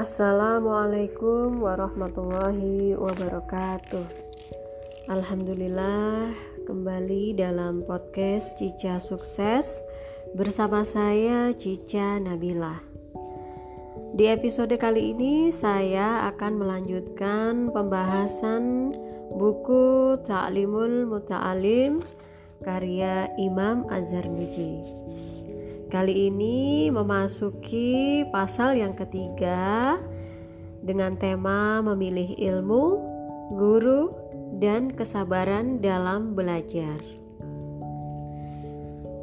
Assalamualaikum warahmatullahi wabarakatuh. Alhamdulillah, kembali dalam podcast Cica Sukses bersama saya Cica Nabila. Di episode kali ini saya akan melanjutkan pembahasan buku Ta'limul Muta'alim karya Imam Azhar Nuji. Kali ini memasuki pasal yang ketiga dengan tema memilih ilmu, guru, dan kesabaran dalam belajar.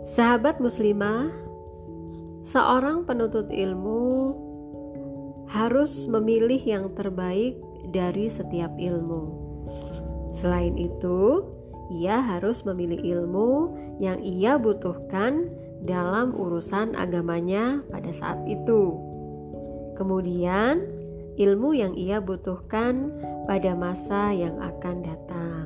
Sahabat muslimah, seorang penuntut ilmu harus memilih yang terbaik dari setiap ilmu. Selain itu, ia harus memilih ilmu yang ia butuhkan dalam urusan agamanya pada saat itu. Kemudian, ilmu yang ia butuhkan pada masa yang akan datang.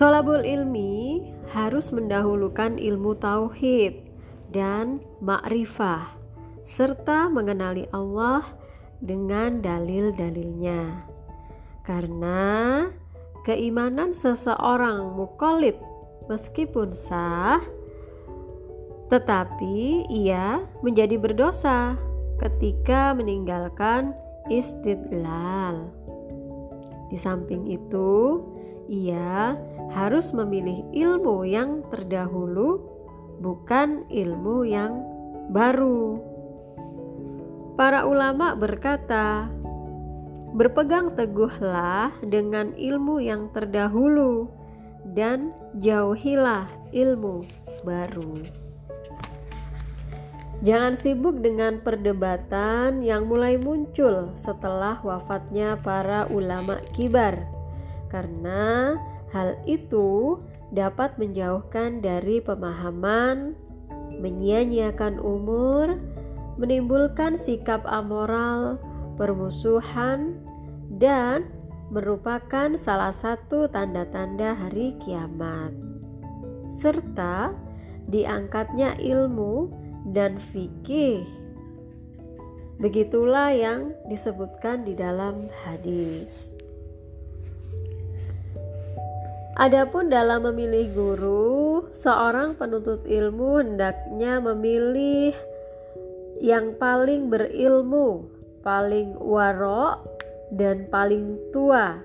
Tolabul ilmi harus mendahulukan ilmu tauhid dan makrifah serta mengenali Allah dengan dalil-dalilnya. Karena keimanan seseorang mukolid meskipun sah, tetapi ia menjadi berdosa ketika meninggalkan istidlal. Di samping itu, ia harus memilih ilmu yang terdahulu, bukan ilmu yang baru. Para ulama berkata, "Berpegang teguhlah dengan ilmu yang terdahulu, dan jauhilah ilmu baru." Jangan sibuk dengan perdebatan yang mulai muncul setelah wafatnya para ulama kibar, karena hal itu dapat menjauhkan dari pemahaman, menyia-nyiakan umur, menimbulkan sikap amoral, permusuhan, dan merupakan salah satu tanda-tanda hari kiamat, serta diangkatnya ilmu dan fikih. Begitulah yang disebutkan di dalam hadis. Adapun dalam memilih guru, seorang penuntut ilmu hendaknya memilih yang paling berilmu, paling warok, dan paling tua.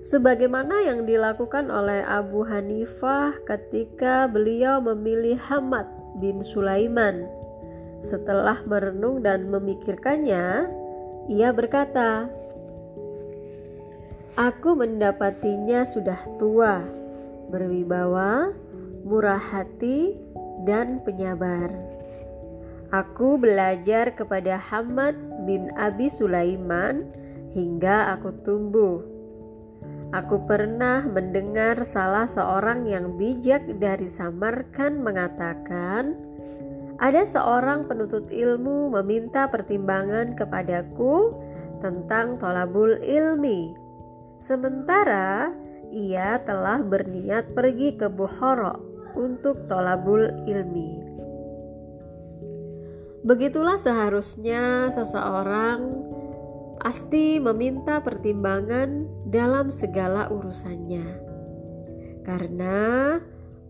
Sebagaimana yang dilakukan oleh Abu Hanifah ketika beliau memilih Hamad bin Sulaiman. Setelah merenung dan memikirkannya, ia berkata, "Aku mendapatinya sudah tua, berwibawa, murah hati, dan penyabar." Aku belajar kepada Hamad bin Abi Sulaiman hingga aku tumbuh. Aku pernah mendengar salah seorang yang bijak dari Samarkan mengatakan, "Ada seorang penuntut ilmu meminta pertimbangan kepadaku tentang tolabul ilmi. Sementara ia telah berniat pergi ke Bukhara untuk tolabul ilmi." Begitulah seharusnya seseorang pasti meminta pertimbangan dalam segala urusannya. Karena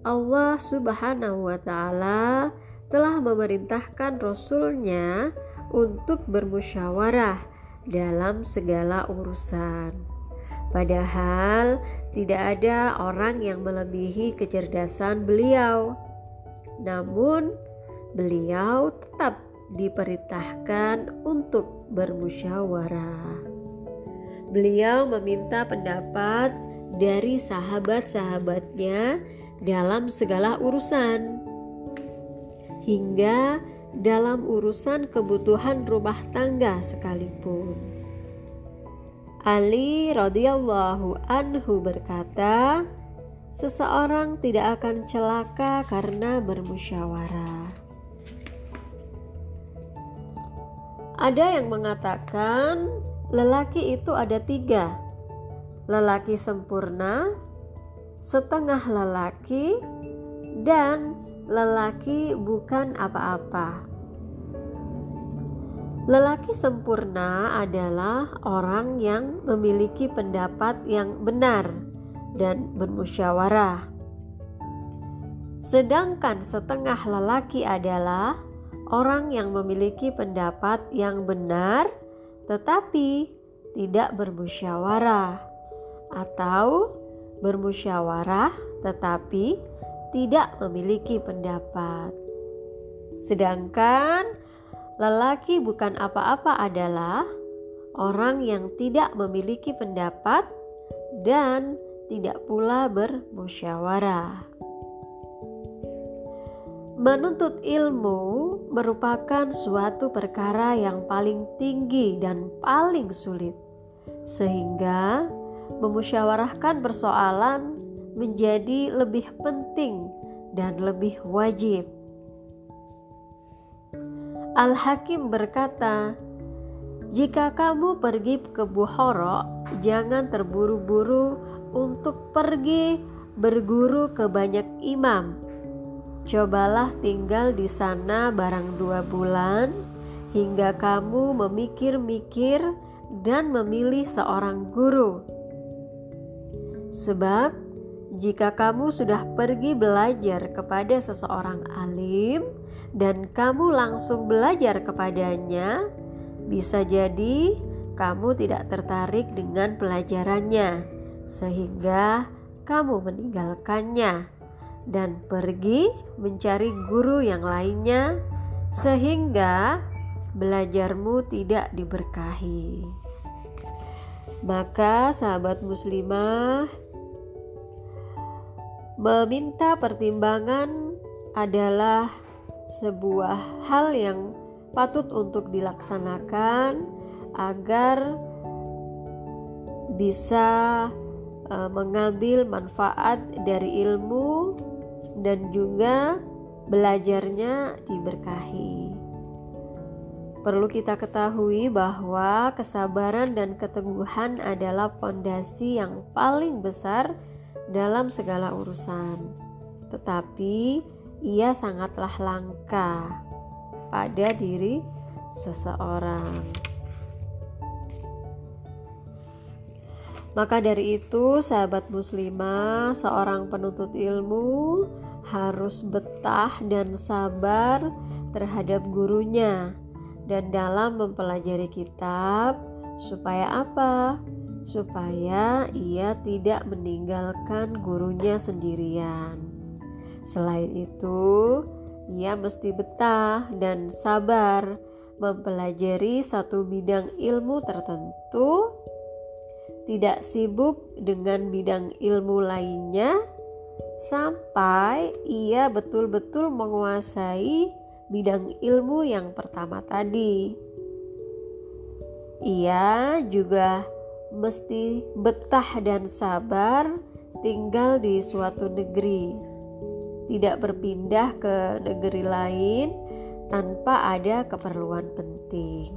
Allah Subhanahu wa taala telah memerintahkan rasulnya untuk bermusyawarah dalam segala urusan. Padahal tidak ada orang yang melebihi kecerdasan beliau. Namun beliau tetap diperintahkan untuk bermusyawarah. Beliau meminta pendapat dari sahabat-sahabatnya dalam segala urusan, hingga dalam urusan kebutuhan rumah tangga sekalipun. Ali radhiyallahu anhu berkata, "Seseorang tidak akan celaka karena bermusyawarah." Ada yang mengatakan lelaki itu ada tiga: lelaki sempurna, setengah lelaki, dan lelaki bukan apa-apa. Lelaki sempurna adalah orang yang memiliki pendapat yang benar dan bermusyawarah. Sedangkan setengah lelaki adalah orang yang memiliki pendapat yang benar tetapi tidak bermusyawarah atau bermusyawarah tetapi tidak memiliki pendapat. Sedangkan lelaki bukan apa-apa adalah orang yang tidak memiliki pendapat dan tidak pula bermusyawarah. Menuntut ilmu merupakan suatu perkara yang paling tinggi dan paling sulit, sehingga memusyawarahkan persoalan menjadi lebih penting dan lebih wajib. Al-Hakim berkata, "Jika kamu pergi ke Buhoro, jangan terburu-buru untuk pergi berguru ke banyak imam." Cobalah tinggal di sana barang dua bulan hingga kamu memikir-mikir dan memilih seorang guru. Sebab jika kamu sudah pergi belajar kepada seseorang alim dan kamu langsung belajar kepadanya, bisa jadi kamu tidak tertarik dengan pelajarannya, sehingga kamu meninggalkannya dan pergi mencari guru yang lainnya, sehingga belajarmu tidak diberkahi. Maka, sahabat muslimah, meminta pertimbangan adalah sebuah hal yang patut untuk dilaksanakan agar bisa uh, mengambil manfaat dari ilmu dan juga belajarnya diberkahi. Perlu kita ketahui bahwa kesabaran dan keteguhan adalah fondasi yang paling besar dalam segala urusan, tetapi ia sangatlah langka pada diri seseorang. Maka dari itu, sahabat muslimah, seorang penuntut ilmu harus betah dan sabar terhadap gurunya dan dalam mempelajari kitab supaya apa? Supaya ia tidak meninggalkan gurunya sendirian. Selain itu, ia mesti betah dan sabar mempelajari satu bidang ilmu tertentu tidak sibuk dengan bidang ilmu lainnya sampai ia betul-betul menguasai bidang ilmu yang pertama tadi. Ia juga mesti betah dan sabar tinggal di suatu negeri, tidak berpindah ke negeri lain tanpa ada keperluan penting,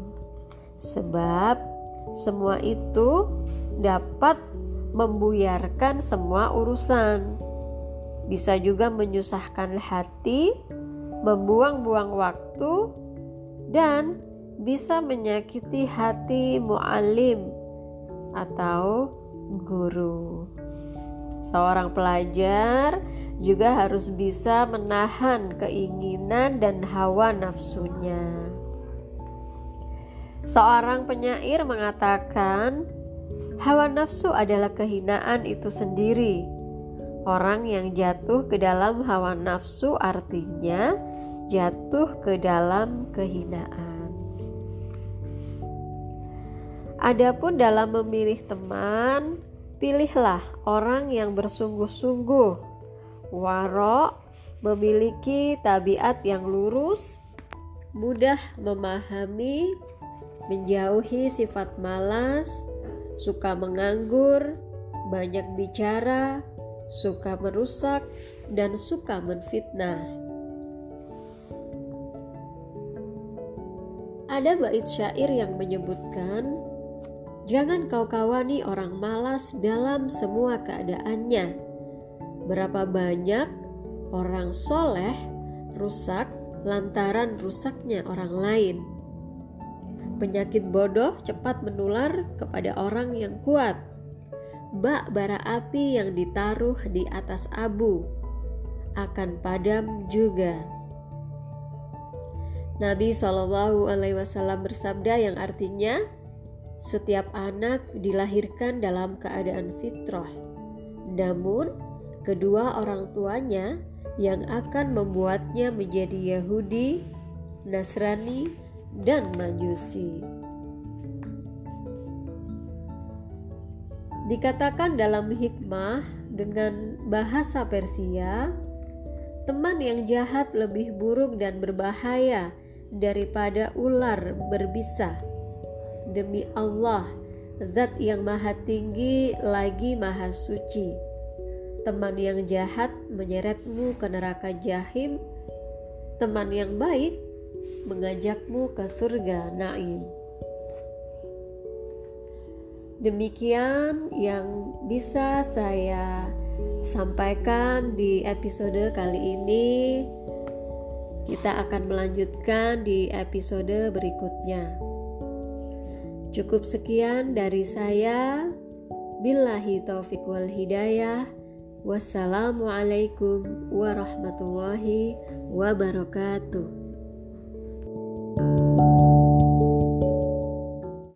sebab semua itu dapat membuyarkan semua urusan. Bisa juga menyusahkan hati, membuang-buang waktu, dan bisa menyakiti hati mu'alim atau guru. Seorang pelajar juga harus bisa menahan keinginan dan hawa nafsunya. Seorang penyair mengatakan, Hawa nafsu adalah kehinaan itu sendiri. Orang yang jatuh ke dalam hawa nafsu artinya jatuh ke dalam kehinaan. Adapun dalam memilih teman, pilihlah orang yang bersungguh-sungguh, warok, memiliki tabiat yang lurus, mudah memahami, menjauhi sifat malas, suka menganggur, banyak bicara, suka merusak, dan suka menfitnah. Ada bait syair yang menyebutkan, "Jangan kau kawani orang malas dalam semua keadaannya." Berapa banyak orang soleh rusak lantaran rusaknya orang lain. Penyakit bodoh cepat menular kepada orang yang kuat. Bak bara api yang ditaruh di atas abu akan padam juga. Nabi Shallallahu Alaihi Wasallam bersabda yang artinya setiap anak dilahirkan dalam keadaan fitrah, namun kedua orang tuanya yang akan membuatnya menjadi Yahudi, Nasrani, dan Majusi. Dikatakan dalam hikmah dengan bahasa Persia, teman yang jahat lebih buruk dan berbahaya daripada ular berbisa. Demi Allah, Zat yang Maha Tinggi lagi Maha Suci. Teman yang jahat menyeretmu ke neraka jahim, teman yang baik mengajakmu ke surga naim. Demikian yang bisa saya sampaikan di episode kali ini. Kita akan melanjutkan di episode berikutnya. Cukup sekian dari saya. Billahi taufik wal hidayah. Wassalamualaikum warahmatullahi wabarakatuh.